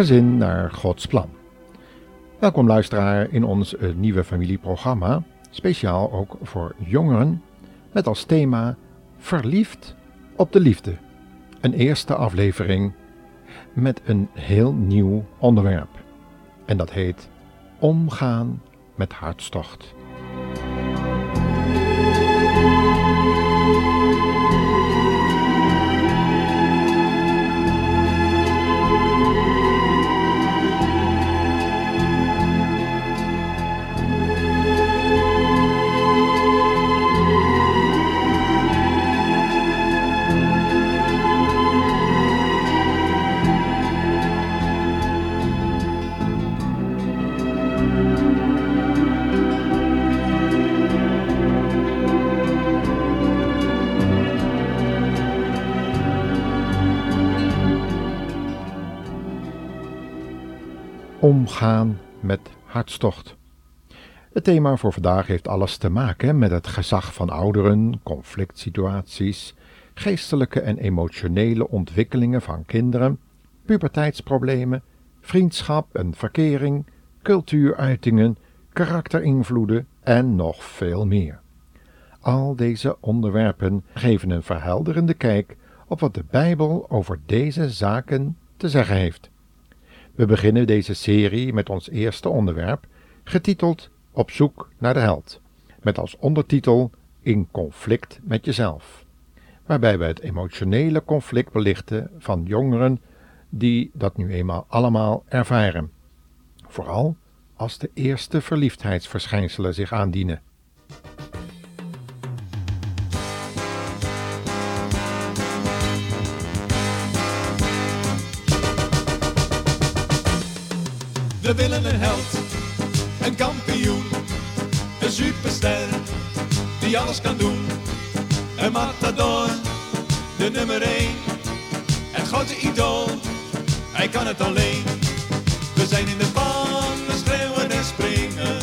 Gezin naar Gods plan. Welkom luisteraar in ons eh, nieuwe familieprogramma, speciaal ook voor jongeren, met als thema Verliefd op de liefde. Een eerste aflevering met een heel nieuw onderwerp. En dat heet Omgaan met hartstocht. Omgaan met hartstocht. Het thema voor vandaag heeft alles te maken met het gezag van ouderen, conflict situaties, geestelijke en emotionele ontwikkelingen van kinderen, puberteitsproblemen, vriendschap en verkering, cultuuruitingen, karakterinvloeden en nog veel meer. Al deze onderwerpen geven een verhelderende kijk op wat de Bijbel over deze zaken te zeggen heeft. We beginnen deze serie met ons eerste onderwerp, getiteld Op zoek naar de held, met als ondertitel In conflict met jezelf, waarbij we het emotionele conflict belichten van jongeren die dat nu eenmaal allemaal ervaren, vooral als de eerste verliefdheidsverschijnselen zich aandienen. We willen een held, een kampioen, een superster die alles kan doen. Een matador, de nummer 1, het grote idool, hij kan het alleen. We zijn in de ban, we schreeuwen en springen,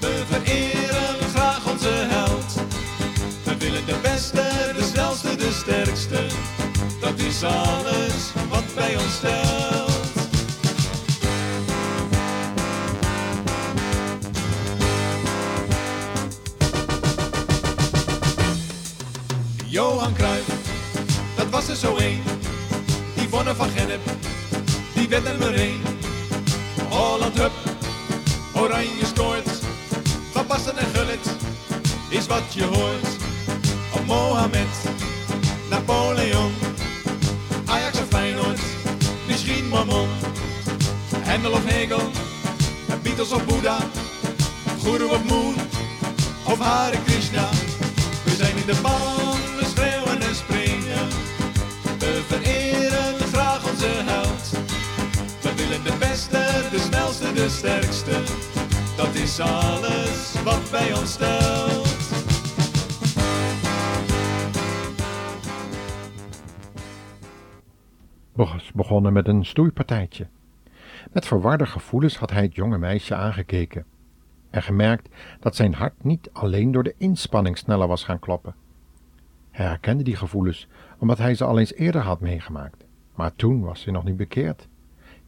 we vereren graag onze held. We willen de beste, de snelste, de sterkste, dat is alles wat bij ons stelt. Was er zo één. Van Gennep, die werd nummer één. Holland Hup, Oranje scoort. Van Basten en Gullit, is wat je hoort. Op Mohamed, Napoleon, Ajax of Feyenoord, misschien Mammon. Hendel of Hegel, Beatles of Boeddha, Guru of Moon, of Hare Krishna. We zijn in de baan, de sterkste. Dat is alles wat bij ons stelt. Bos begonnen met een stoeipartijtje. Met verwarde gevoelens had hij het jonge meisje aangekeken en gemerkt dat zijn hart niet alleen door de inspanning sneller was gaan kloppen. Hij herkende die gevoelens omdat hij ze al eens eerder had meegemaakt, maar toen was hij nog niet bekeerd.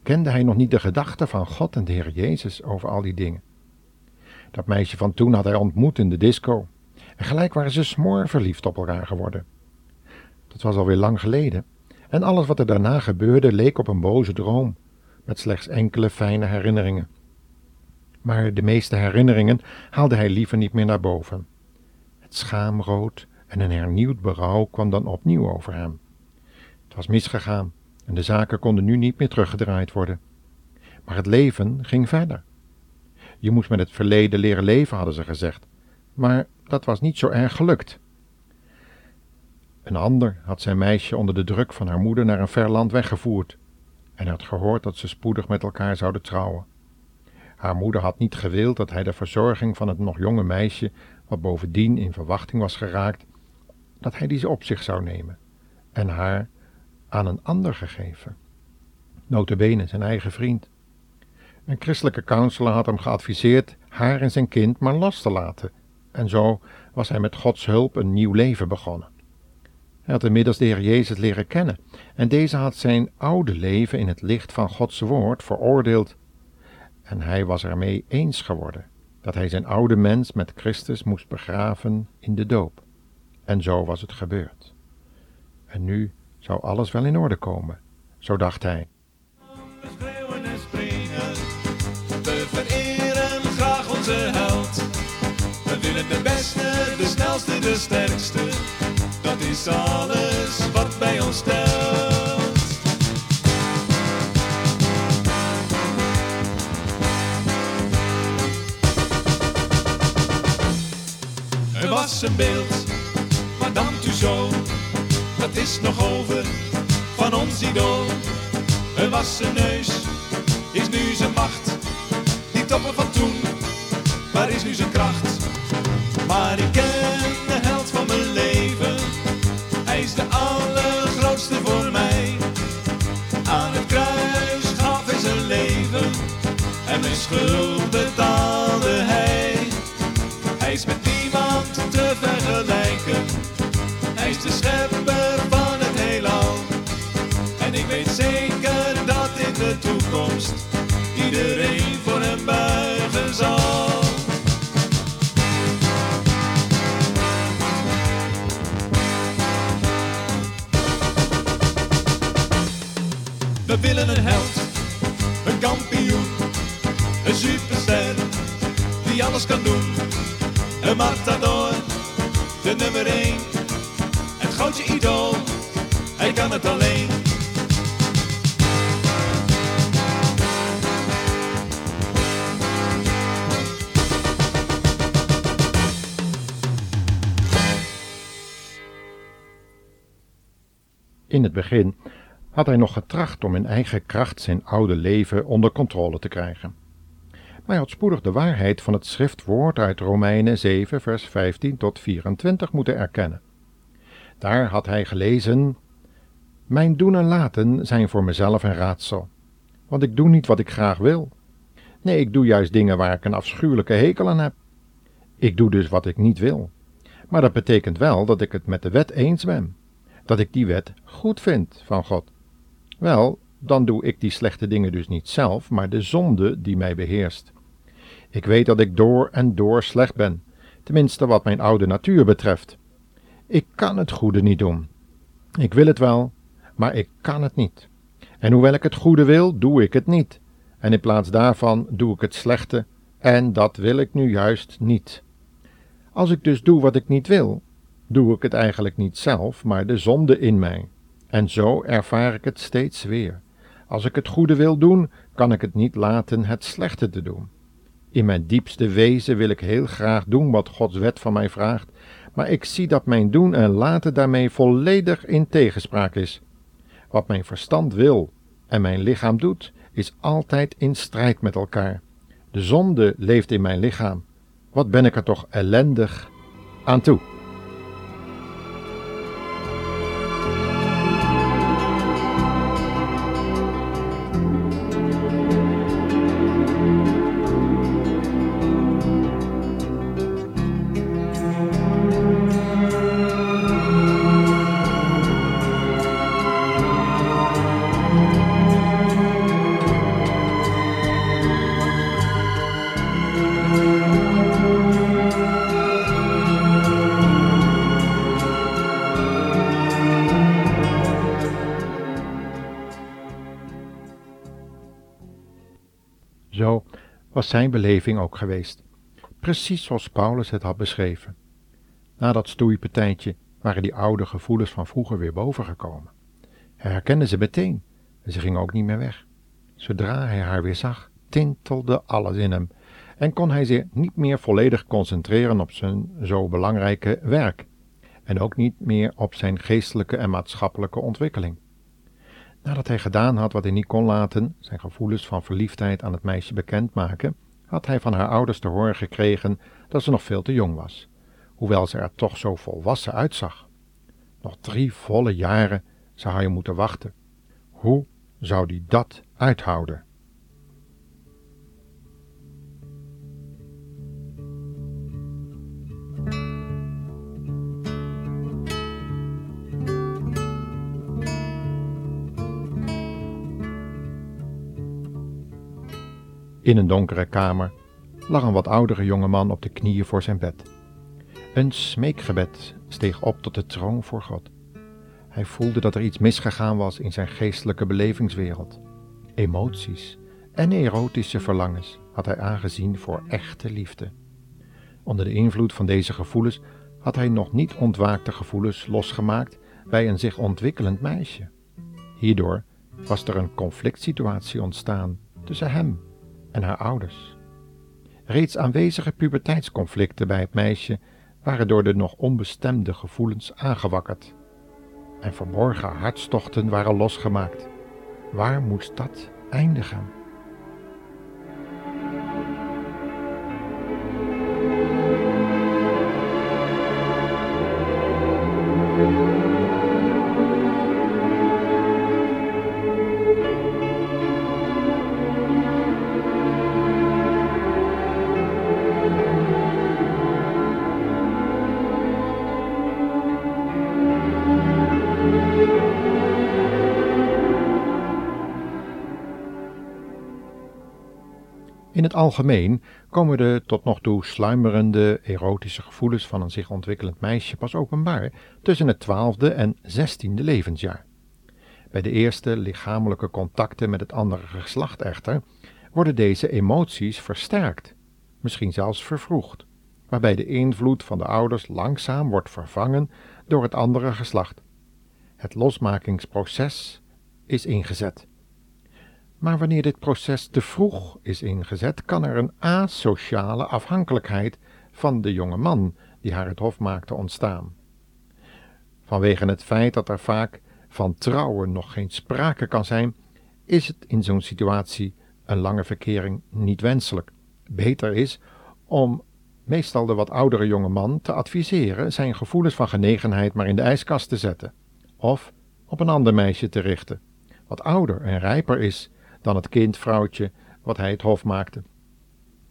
Kende hij nog niet de gedachten van God en de Heer Jezus over al die dingen. Dat meisje van toen had hij ontmoet in de disco, en gelijk waren ze smoor verliefd op elkaar geworden. Dat was alweer lang geleden, en alles wat er daarna gebeurde leek op een boze droom, met slechts enkele fijne herinneringen maar de meeste herinneringen haalde hij liever niet meer naar boven. Het schaamrood en een hernieuwd berouw kwam dan opnieuw over hem. Het was misgegaan en de zaken konden nu niet meer teruggedraaid worden. Maar het leven ging verder. Je moest met het verleden leren leven, hadden ze gezegd, maar dat was niet zo erg gelukt. Een ander had zijn meisje onder de druk van haar moeder naar een ver land weggevoerd en had gehoord dat ze spoedig met elkaar zouden trouwen. Haar moeder had niet gewild dat hij de verzorging van het nog jonge meisje, wat bovendien in verwachting was geraakt, dat hij die op zich zou nemen en haar aan een ander gegeven. Notabene zijn eigen vriend. Een christelijke counselor had hem geadviseerd haar en zijn kind maar los te laten, en zo was hij met Gods hulp een nieuw leven begonnen. Hij had inmiddels de Heer Jezus leren kennen en deze had zijn oude leven in het licht van Gods woord veroordeeld en hij was ermee eens geworden dat hij zijn oude mens met Christus moest begraven in de doop. En zo was het gebeurd. En nu zou alles wel in orde komen, zo dacht hij. We schreeuwen en springen, we vereren graag onze held. We willen de beste, de snelste, de sterkste. Dat is alles wat bij ons telt. Er was een beeld, Madame Tussauds, dat is nog over van ons idool. Er was zijn neus, is nu zijn macht. Die toppen van toen, waar is nu zijn kracht? We willen een held, een kampioen, een superster die alles kan doen. Een matador, de nummer 1, het grootste idool, hij kan het alleen. In het begin had hij nog getracht om in eigen kracht zijn oude leven onder controle te krijgen. Maar hij had spoedig de waarheid van het schriftwoord uit Romeinen 7, vers 15 tot 24 moeten erkennen. Daar had hij gelezen: Mijn doen en laten zijn voor mezelf een raadsel, want ik doe niet wat ik graag wil. Nee, ik doe juist dingen waar ik een afschuwelijke hekel aan heb. Ik doe dus wat ik niet wil. Maar dat betekent wel dat ik het met de wet eens ben, dat ik die wet goed vind van God. Wel, dan doe ik die slechte dingen dus niet zelf, maar de zonde die mij beheerst. Ik weet dat ik door en door slecht ben, tenminste wat mijn oude natuur betreft. Ik kan het goede niet doen. Ik wil het wel, maar ik kan het niet. En hoewel ik het goede wil, doe ik het niet. En in plaats daarvan doe ik het slechte, en dat wil ik nu juist niet. Als ik dus doe wat ik niet wil, doe ik het eigenlijk niet zelf, maar de zonde in mij. En zo ervaar ik het steeds weer. Als ik het goede wil doen, kan ik het niet laten het slechte te doen. In mijn diepste wezen wil ik heel graag doen wat Gods wet van mij vraagt, maar ik zie dat mijn doen en laten daarmee volledig in tegenspraak is. Wat mijn verstand wil en mijn lichaam doet, is altijd in strijd met elkaar. De zonde leeft in mijn lichaam. Wat ben ik er toch ellendig aan toe? Zo was zijn beleving ook geweest, precies zoals Paulus het had beschreven. Na dat stoeipartijtje waren die oude gevoelens van vroeger weer bovengekomen. Hij herkende ze meteen en ze gingen ook niet meer weg. Zodra hij haar weer zag, tintelde alles in hem en kon hij zich niet meer volledig concentreren op zijn zo belangrijke werk en ook niet meer op zijn geestelijke en maatschappelijke ontwikkeling. Nadat hij gedaan had wat hij niet kon laten, zijn gevoelens van verliefdheid aan het meisje bekendmaken, had hij van haar ouders te horen gekregen dat ze nog veel te jong was, hoewel ze er toch zo volwassen uitzag. Nog drie volle jaren zou hij moeten wachten. Hoe zou die dat uithouden? In een donkere kamer lag een wat oudere jonge man op de knieën voor zijn bed. Een smeekgebed steeg op tot de troon voor God. Hij voelde dat er iets misgegaan was in zijn geestelijke belevingswereld. Emoties en erotische verlangens had hij aangezien voor echte liefde. Onder de invloed van deze gevoelens had hij nog niet ontwaakte gevoelens losgemaakt bij een zich ontwikkelend meisje. Hierdoor was er een conflict situatie ontstaan tussen hem en haar ouders. Reeds aanwezige puberteitsconflicten bij het meisje waren door de nog onbestemde gevoelens aangewakkerd. En verborgen hartstochten waren losgemaakt. Waar moest dat eindigen? In het algemeen komen de tot nog toe sluimerende erotische gevoelens van een zich ontwikkelend meisje pas openbaar tussen het twaalfde en zestiende levensjaar. Bij de eerste lichamelijke contacten met het andere geslacht echter worden deze emoties versterkt, misschien zelfs vervroegd, waarbij de invloed van de ouders langzaam wordt vervangen door het andere geslacht. Het losmakingsproces is ingezet. Maar wanneer dit proces te vroeg is ingezet, kan er een asociale afhankelijkheid van de jonge man die haar het hof maakte ontstaan. Vanwege het feit dat er vaak van trouwen nog geen sprake kan zijn, is het in zo'n situatie een lange verkering niet wenselijk. Beter is om meestal de wat oudere jonge man te adviseren zijn gevoelens van genegenheid maar in de ijskast te zetten, of op een ander meisje te richten, wat ouder en rijper is dan het kindvrouwtje wat hij het hof maakte.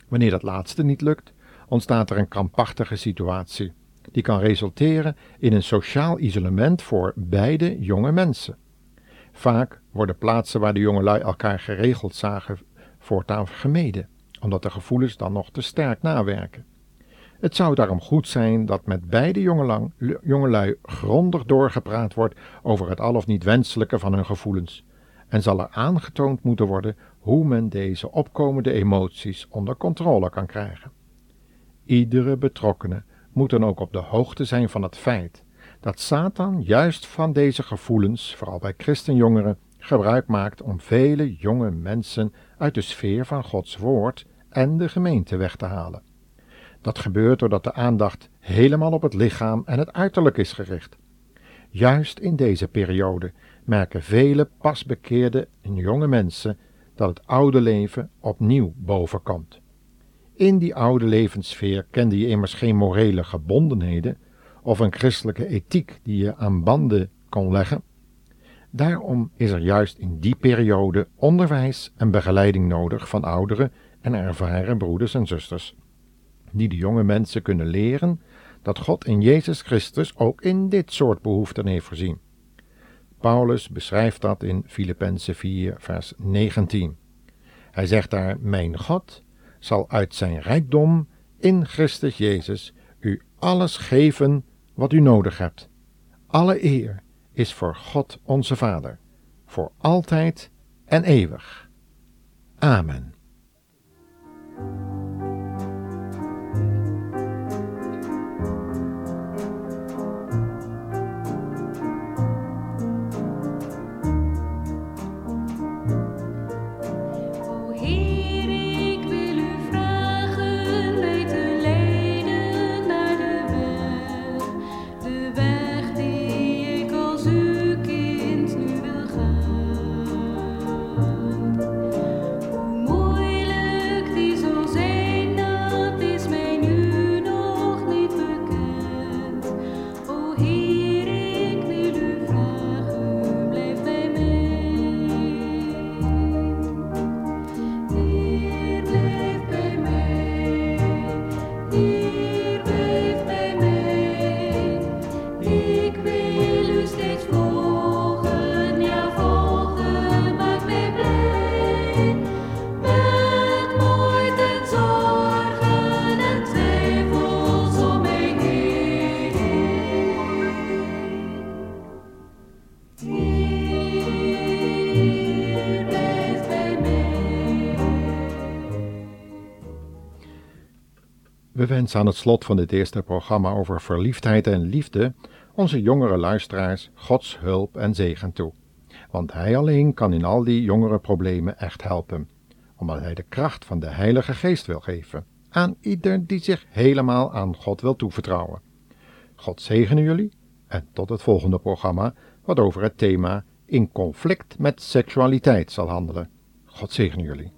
Wanneer dat laatste niet lukt, ontstaat er een krampachtige situatie, die kan resulteren in een sociaal isolement voor beide jonge mensen. Vaak worden plaatsen waar de jongelui elkaar geregeld zagen voortaan gemeden, omdat de gevoelens dan nog te sterk nawerken. Het zou daarom goed zijn dat met beide jongelui grondig doorgepraat wordt over het al of niet wenselijke van hun gevoelens, en zal er aangetoond moeten worden hoe men deze opkomende emoties onder controle kan krijgen. Iedere betrokkene moet dan ook op de hoogte zijn van het feit dat Satan juist van deze gevoelens, vooral bij christenjongeren, gebruik maakt om vele jonge mensen uit de sfeer van Gods woord en de gemeente weg te halen. Dat gebeurt doordat de aandacht helemaal op het lichaam en het uiterlijk is gericht. Juist in deze periode merken vele pasbekeerde en jonge mensen dat het oude leven opnieuw bovenkomt. In die oude levenssfeer kende je immers geen morele gebondenheden of een christelijke ethiek die je aan banden kon leggen. Daarom is er juist in die periode onderwijs en begeleiding nodig van oudere en ervaren broeders en zusters, die de jonge mensen kunnen leren dat God in Jezus Christus ook in dit soort behoeften heeft voorzien. Paulus beschrijft dat in Filippenzen 4, vers 19. Hij zegt daar: Mijn God zal uit zijn rijkdom in Christus Jezus u alles geven wat u nodig hebt. Alle eer is voor God onze Vader, voor altijd en eeuwig. Amen. We wensen aan het slot van dit eerste programma over verliefdheid en liefde onze jongere luisteraars Gods hulp en zegen toe. Want Hij alleen kan in al die jongere problemen echt helpen, omdat Hij de kracht van de Heilige Geest wil geven aan ieder die zich helemaal aan God wil toevertrouwen. God zegene jullie en tot het volgende programma, wat over het thema in conflict met seksualiteit zal handelen. God zegene jullie.